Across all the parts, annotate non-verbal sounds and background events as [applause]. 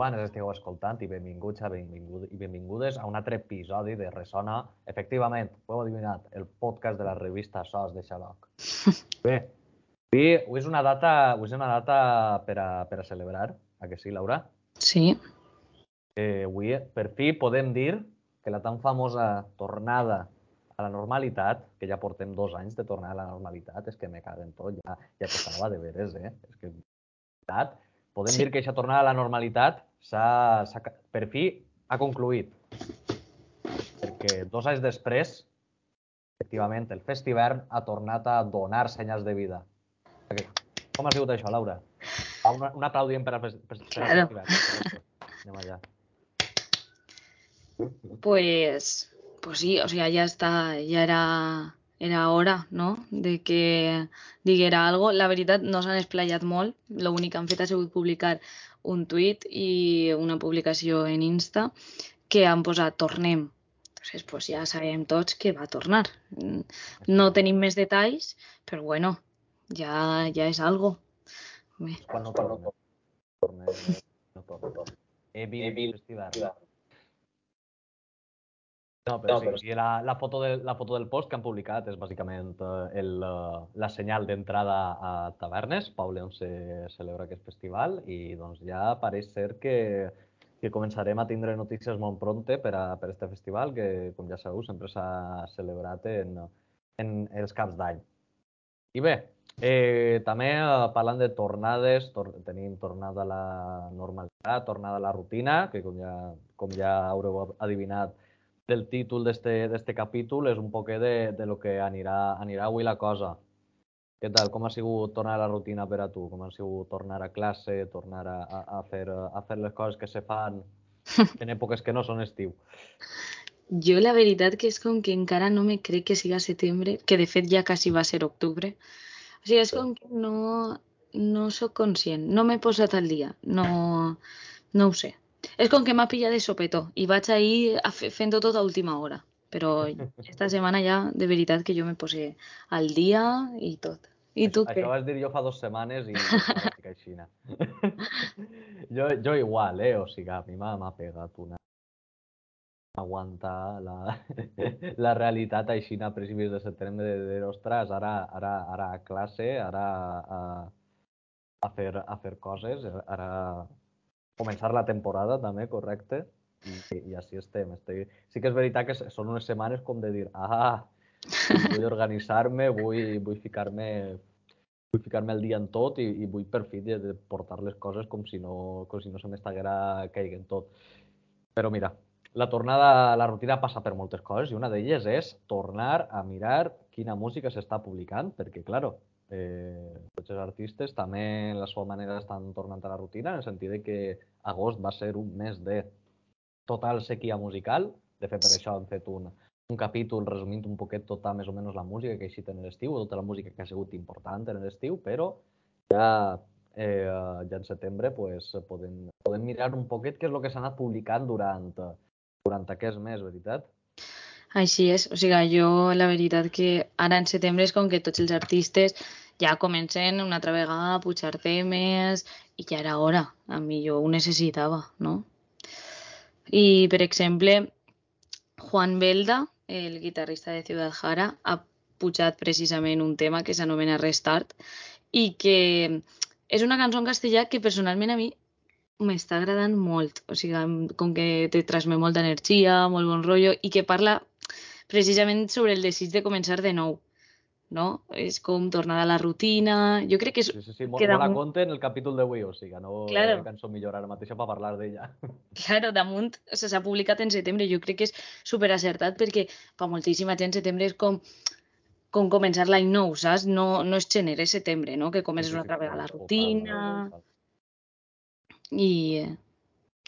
quan ens estigueu escoltant i benvinguts a benvingut, i benvingudes a un altre episodi de Resona, efectivament, ho heu adivinat, el podcast de la revista SOS de Xaloc. [laughs] Bé, avui, avui és una data, avui és una data per a, per a celebrar, a que sí, Laura? Sí, Eh, avui, per fi, podem dir que la tan famosa tornada a la normalitat, que ja portem dos anys de tornar a la normalitat, és que me caguen tot, ja, ja tocava de veres, eh? És que, veritat, podem Sí. dir que aquesta tornada a la normalitat s'ha, per fi ha concluït. Perquè dos anys després, efectivament, el Festivern ha tornat a donar senyals de vida. Com ha sigut això, Laura? Va, Un, un aplaudiment per al, fes- per, per Claro. Festivern. Anem allà. pues, pues sí, o sea, ya está, ya era, era hora, no?, de que diguera algo. La veritat, no s'han esplayat molt, l'únic que han fet ha sigut publicar un tuit i una publicació en Insta que han posat tornem. Entonces, pues ja sabem tots que va tornar. No tenim més detalls, però bueno, ja, ja és algo. Quan no. Torna, eh, no torna. Evil Festival. No, però sí, i la, la, foto de, la foto del post que han publicat és bàsicament eh, el, eh, la senyal d'entrada a tavernes, Paule, on se celebra aquest festival, i doncs ja pareix ser que, que començarem a tindre notícies molt pronte per a per este festival, que, com ja sabeu, sempre s'ha celebrat en, en els caps d'any. I bé, eh, també eh, parlant de tornades, tor tenim tornada a la normalitat, tornada a la rutina, que com ja, com ja haureu adivinat del títol d'este capítol és un poquet de, de lo que anirà, anirà avui la cosa. Què tal? Com ha sigut tornar a la rutina per a tu? Com ha sigut tornar a classe, tornar a, a, a, fer, a fer les coses que se fan [laughs] en èpoques que no són estiu? Jo la veritat que és com que encara no me crec que siga setembre, que de fet ja quasi va ser octubre. O sigui, és com que no, no sóc conscient, no m'he posat al dia, no, no ho sé. És com que m'ha pillat de sopetó i vaig ahir fent-ho tot a última hora. Però [laughs] esta setmana ja, de veritat, que jo me posé al dia i tot. I tu això, què? Això vas dir jo fa dues setmanes i aixina. jo, jo igual, eh? O sigui, a mi m'ha pegat una aguantar la, [laughs] la realitat aixina a principis de setembre de, de ostres, ara, ara, ara a classe, ara a, a, fer, a fer coses, ara començar la temporada també, correcte? I, i així estem. Estic... Sí que és veritat que són unes setmanes com de dir, ah, vull organitzar-me, vull, vull ficar-me vull ficar-me al dia en tot i, i vull per fi de, de portar les coses com si no, com si no se m'estaguera caiguent tot. Però mira, la tornada la rutina passa per moltes coses i una d'elles és tornar a mirar quina música s'està publicant, perquè, claro, eh, tots els artistes també en la seva manera estan tornant a la rutina, en el sentit de que agost va ser un mes de total sequia musical. De fet, per això han fet un, un capítol resumint un poquet tota més o menys la música que ha eixit en l'estiu, tota la música que ha sigut important en l'estiu, però ja, eh, ja en setembre pues, podem, podem mirar un poquet què és el que s'ha anat publicant durant, durant aquest mes, veritat? Així és, o sigui, jo la veritat que ara en setembre és com que tots els artistes ja comencen una altra vegada a pujar temes i ja era hora, a mi jo ho necessitava, no? I, per exemple, Juan Belda, el guitarrista de Ciudad Jara, ha pujat precisament un tema que s'anomena Restart i que és una cançó en castellà que personalment a mi m'està agradant molt, o sigui, com que te transmet molta energia, molt bon rotllo i que parla precisament sobre el desig de començar de nou, no? És com tornar a la rutina, jo crec que és Sí, sí, sí, molt, que molt a damunt- compte en el capítol d'avui, o sigui, no Claro. era cançó millor ara mateix per parlar d'ella. [laughs] Claro, damunt o sigui, s'ha publicat en setembre, jo crec que és super acertat perquè per moltíssima gent setembre és com com començar l'any nou, saps? No, no és gener, és setembre, no? Que comences una altra vegada la rutina i,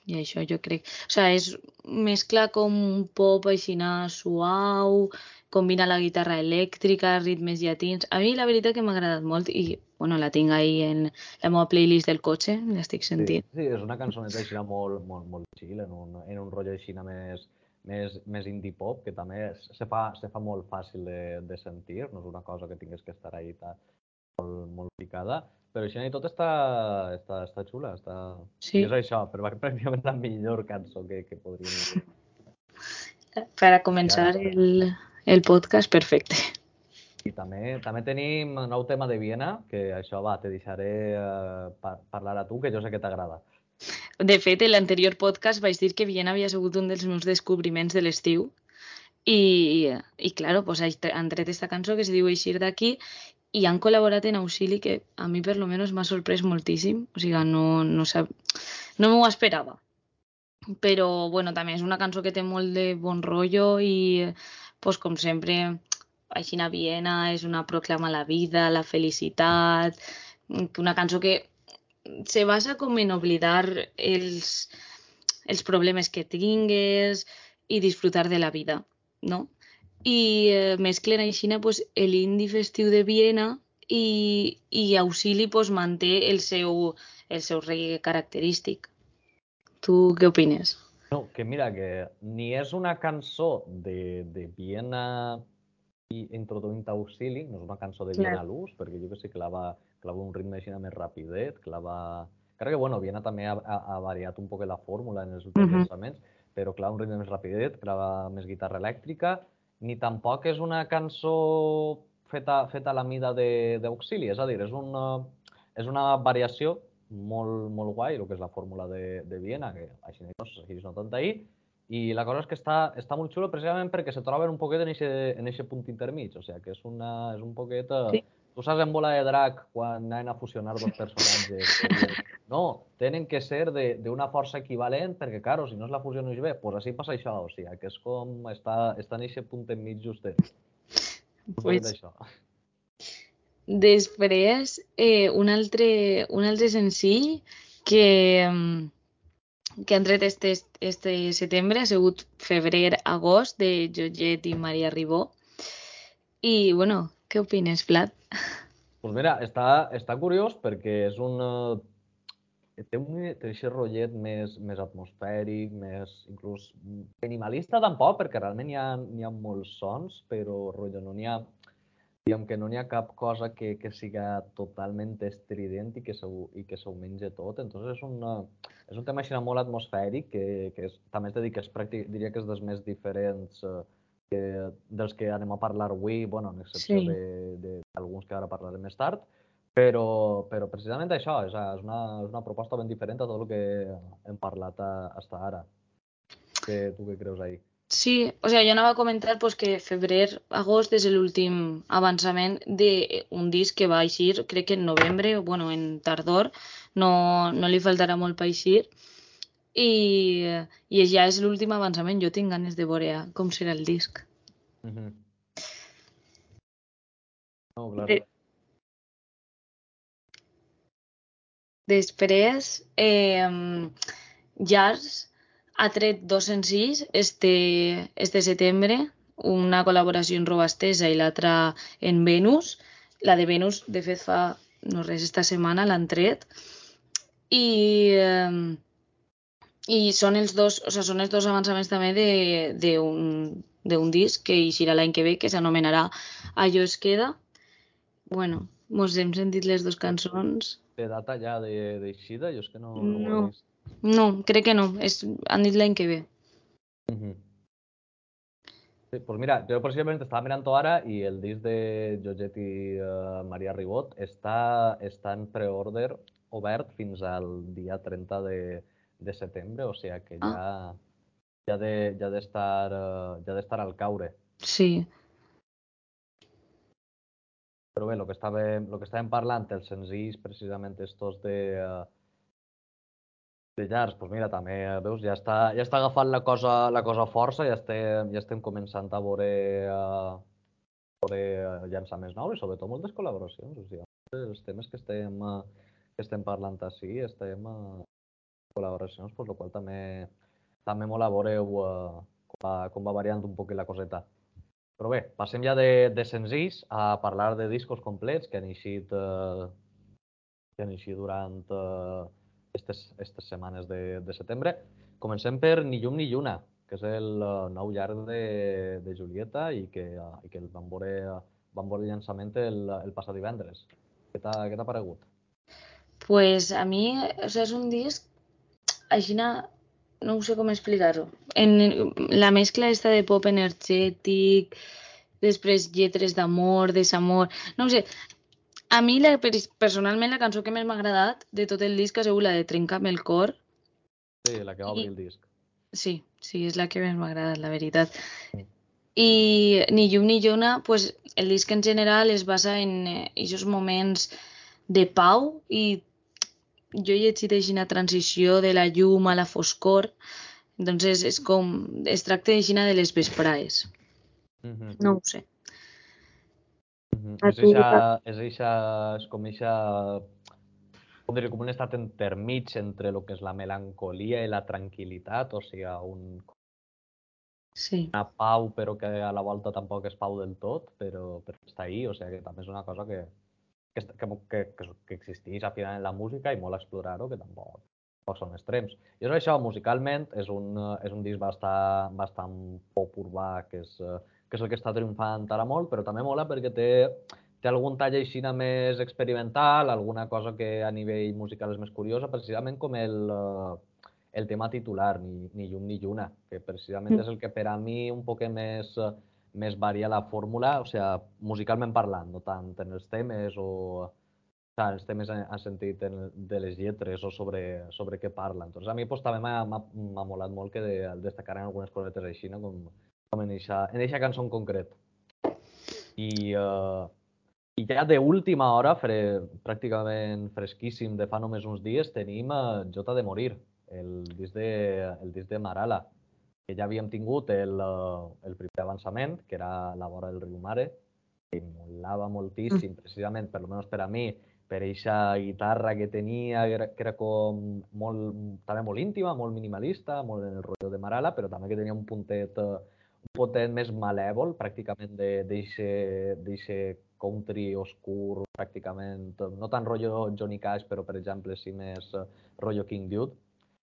i això jo crec... O sigui, és mescla com un pop aixina suau, combina la guitarra elèctrica, ritmes llatins... A mi la veritat que m'ha agradat molt i, bueno, la tinc ahí en la meva playlist del cotxe, l'estic Sí, sentint. sí, és una cançoneta així molt, molt, molt chill, en un, en un rotllo així més, més, més indie pop, que també se fa, se fa molt fàcil de, de sentir, no és una cosa que tingués que estar ahí ta- molt, molt picada, però així i tot està, està, està xula, està... Sí. I és això, però [laughs] pràcticament la millor cançó que, que podríem... Per a començar el, el podcast, perfecte. I també, també tenim un nou tema de Viena, que això va, te deixaré eh, par parlar a tu, que jo sé que t'agrada. De fet, en l'anterior podcast vaig dir que Viena havia sigut un dels meus descobriments de l'estiu i, i claro, pues, han tret esta cançó que se diu Eixir d'aquí i han col·laborat en Auxili que a mi per lo menos m'ha sorprès moltíssim, o sigui, no, no, sab... no m'ho esperava. Però, bueno, també és una cançó que té molt de bon rotllo i, pues, com sempre, així a Viena és una proclama a la vida, la felicitat, una cançó que se basa com en oblidar els, els problemes que tingues i disfrutar de la vida, no? I eh, mesclen així pues, l'indi festiu de Viena i, i Auxili pues, manté el seu, el seu reggae característic. Tu què opines? No, que mira, que ni és una cançó de, de Viena i introduint auxili, no és una cançó de Viena a l'ús, perquè jo que sé, clava, clava un ritme així més rapidet, clava... Crec que, bueno, Viena també ha, ha, ha variat un poc la fórmula en els últims uh -huh. llançaments, però clava un ritme més rapidet, clava més guitarra elèctrica, ni tampoc és una cançó feta, feta a la mida d'auxili, és a dir, és una, és una variació molt, molt guai, el que és la fórmula de, de Viena, que així no segueix no tant ahir, i la cosa és que està, està molt xulo precisament perquè se troben un poquet en aquest punt intermig, o sigui, que és, una, és un poquet... Sí. Tu saps en Bola de Drac quan anaven a fusionar dos personatges? no, tenen que ser d'una força equivalent perquè, claro, si no es la fusió no és bé, pues així passa això, o sigui, que és com està, està en aquest punt enmig justet. Pues, això. Després, eh, un, altre, un altre senzill que, que han tret este, este setembre ha sigut febrer-agost de Joget i Maria Ribó. I, bueno, què opines, Vlad? Pues mira, està, està curiós perquè és un... Eh, té un aquest rotllet més, més atmosfèric, més inclús minimalista tampoc, perquè realment hi ha, hi ha molts sons, però rotllo no n'hi ha diguem que no n'hi ha cap cosa que, que siga totalment estrident i que, se, i que menja tot. Entonces és, una, és un tema així molt atmosfèric que, que és, també t'he dit que és pràctic, diria que és dels més diferents eh, que, dels que anem a parlar avui, bueno, en excepció sí. d'alguns que ara parlarem més tard, però, però precisament això, és, és, una, és una proposta ben diferent a tot el que hem parlat a, hasta ara. Que, tu què creus ahir? Sí, o sea, yo anava a comentar pues, que febrer-agost és l'últim avançament d'un disc que va eixir, crec que en novembre, o bueno, en tardor, no, no li faltarà molt per eixir. I, i ja és l'últim avançament, jo tinc ganes de veure com serà el disc. Mm -hmm. No, clar. De... Després, eh, Jars ha tret dos senzills este, este setembre, una col·laboració en Robastesa i l'altra en Venus. La de Venus, de fet, fa no res, esta setmana l'han tret. I, eh, i són els dos, o sigui, són els dos avançaments també d'un disc que eixirà l'any que ve, que s'anomenarà Allò es queda. Bueno, mos hem sentit les dues cançons. Té data ja d'eixida? Jo és que no, no, no ho he vist. No, crec que no. És, han dit l'any que ve. Uh -huh. Sí, pues mira, jo precisament estava mirant ara i el disc de Joget i uh, Maria Ribot està, està en preorder obert fins al dia 30 de, de setembre, o sigui que ja, ah. ja de, ja d'estar uh, ja d'estar al caure. Sí. Però bé, el que estàvem, lo que estàvem parlant, els senzills precisament estos de, uh, de llars, doncs mira, també, veus, ja està, ja està agafant la cosa, la cosa força, ja estem, ja estem començant a veure, a veure llançar més nous i sobretot moltes col·laboracions. O sigui, els temes que estem, que estem parlant així, estem a col·laboracions, per la qual també, també molt a veure com va, com va variant un poc la coseta. Però bé, passem ja de, de senzills a parlar de discos complets que han eixit, eh, que han eixit durant eh, aquestes, aquestes setmanes de, de setembre. Comencem per Ni llum ni lluna, que és el uh, nou llarg de, de Julieta i que, uh, i que el vam veure, uh, vam veure el llançament el, el passat divendres. Què t'ha paregut? Pues a mi, o sea, és un disc, així no ho sé com explicar-ho. En la mescla esta de pop energètic, després lletres d'amor, desamor, no ho sé. A mi, la, personalment, la cançó que més m'ha agradat de tot el disc ha sigut la de Trenca'm el cor. Sí, la que obri el disc. Sí, sí, és la que més m'ha agradat, la veritat. Mm. I ni llum ni lluna, pues, el disc en general es basa en aquests moments de pau i jo he llegit aixina transició de la llum a la foscor, doncs és, és com, es tracta aixina de les vesprades. Mm -hmm. No ho sé. -hmm. És, eixa, és, eixa, és com eixa com, dir, com un estat intermig entre el que és la melancolia i la tranquil·litat, o sigui, un, Sí. una pau però que a la volta tampoc és pau del tot, però, però està ahí, o sigui que també és una cosa que, que, que, que, que existeix al final en la música i molt explorar-ho, que tampoc, tampoc són extrems. I és això, musicalment, és un, és un disc bastant, bastant pop urbà, que és, que és el que està triomfant ara molt, però també mola perquè té, té algun tall així més experimental, alguna cosa que a nivell musical és més curiosa, precisament com el, el tema titular, ni, ni llum ni lluna, que precisament és el que per a mi un poc més, més varia la fórmula, o sigui, musicalment parlant, no tant en els temes o, o sigui, els temes en sentit en, de les lletres o sobre, sobre què parlen. Entonces, a mi pues, també m'ha molat molt que de, destacaran algunes cosetes així, no? com en eixa, en eixa cançó en concret. I, uh, i ja d'última hora, fre, pràcticament fresquíssim, de fa només uns dies, tenim uh, Jota de Morir, el disc de, el disc de Marala, que ja havíem tingut el, el primer avançament, que era La vora del riu Mare, que molava moltíssim, precisament, per almenys per a mi, per eixa guitarra que tenia, que era, que era com molt, també molt íntima, molt minimalista, molt en el rotllo de Marala, però també que tenia un puntet, un puntet més malèvol, pràcticament d'eixe country oscur, pràcticament, no tan rotllo Johnny Cash, però per exemple sí més rotllo King Dude.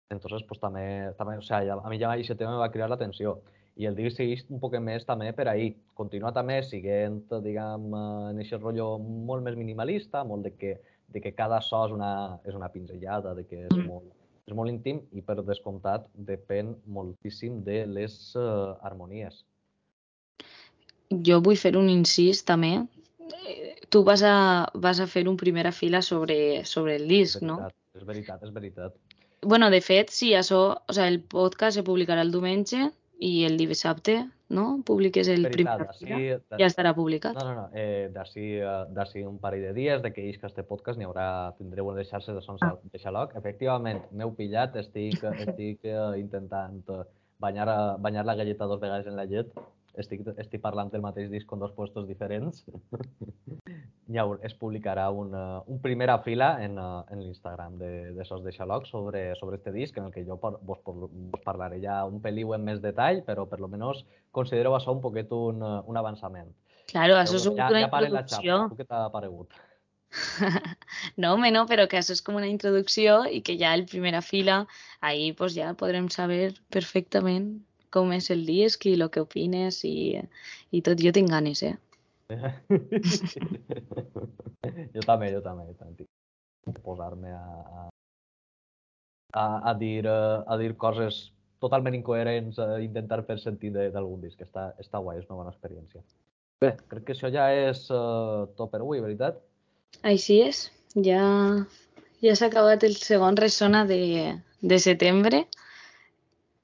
Entonces, pues també, també o sea, a mi ja aquest tema me va cridar l'atenció. I el disc segueix un poc més també per ahí. Continua també siguent, diguem, en aquest rotllo molt més minimalista, molt de que, de que cada so és una, és una pinzellada, de que és, Mm. molt, és molt íntim i per descomptat depèn moltíssim de les uh, harmonies. Jo vull fer un incís també. Tu vas a, vas a fer un primera fila sobre, sobre el És disc, no? veritat, és veritat, és veritat. Bueno, de fet, sí, això, o sea, el podcast se publicarà el diumenge i el dissabte, no? Publiques el Veritat, primer de- Ja estarà publicat. No, no, no. Eh, D'ací eh, un parell de dies, de que isca este podcast, n'hi haurà, tindreu les xarxes de sons Ah. de Xaloc. Efectivament, m'heu pillat, estic, [laughs] estic eh, intentant eh, banyar, banyar la galleta dos vegades en la llet. Estic, estic parlant del mateix disc en dos puestos diferents. [laughs] Llavors, es publicarà un, eh, un primera fila en, eh, en l'Instagram de, de Sos de Xaloc sobre, sobre este disc, en el que jo vos, vos parlaré ja un peliu en més detall, però per lo menos considero això un poquet un, eh, un avançament. Claro, això és ja, una ja la introducció. xapa. Tu què t'ha paregut? [laughs] No, home, no, però que això és com una introducció i que ja el primera fila, ahí pues ja podrem saber perfectament com és el disc i el que opines i, i tot. Jo tinc ganes, eh? [laughs] jo també, jo també. Tant. tinc Posar-me a, a, a, a, dir, a dir coses totalment incoherents, a intentar fer sentit de- d'algun disc. Està, està guai, és una bona experiència. Bé, crec que això ja és uh, tot per avui, veritat? Així és. Ja, ja s'ha acabat el segon Ressona de, de setembre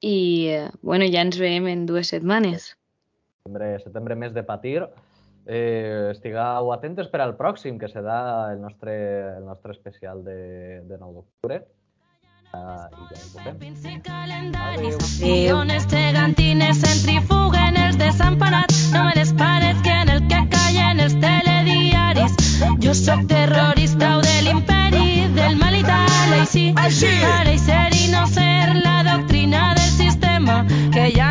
i bueno, ja ens veiem en dues setmanes. Setembre, setembre més de patir. Eh, estigueu atentes per al pròxim, que serà el nostre, el nostre especial de, de 9 d'octubre. Ah, uh, de calendaris, pegantines, centrifuguen els desemparats, no me les en el que callen els telediaris. Jo sóc terrorista o de l'imperi del mal i tal, així, així. que ya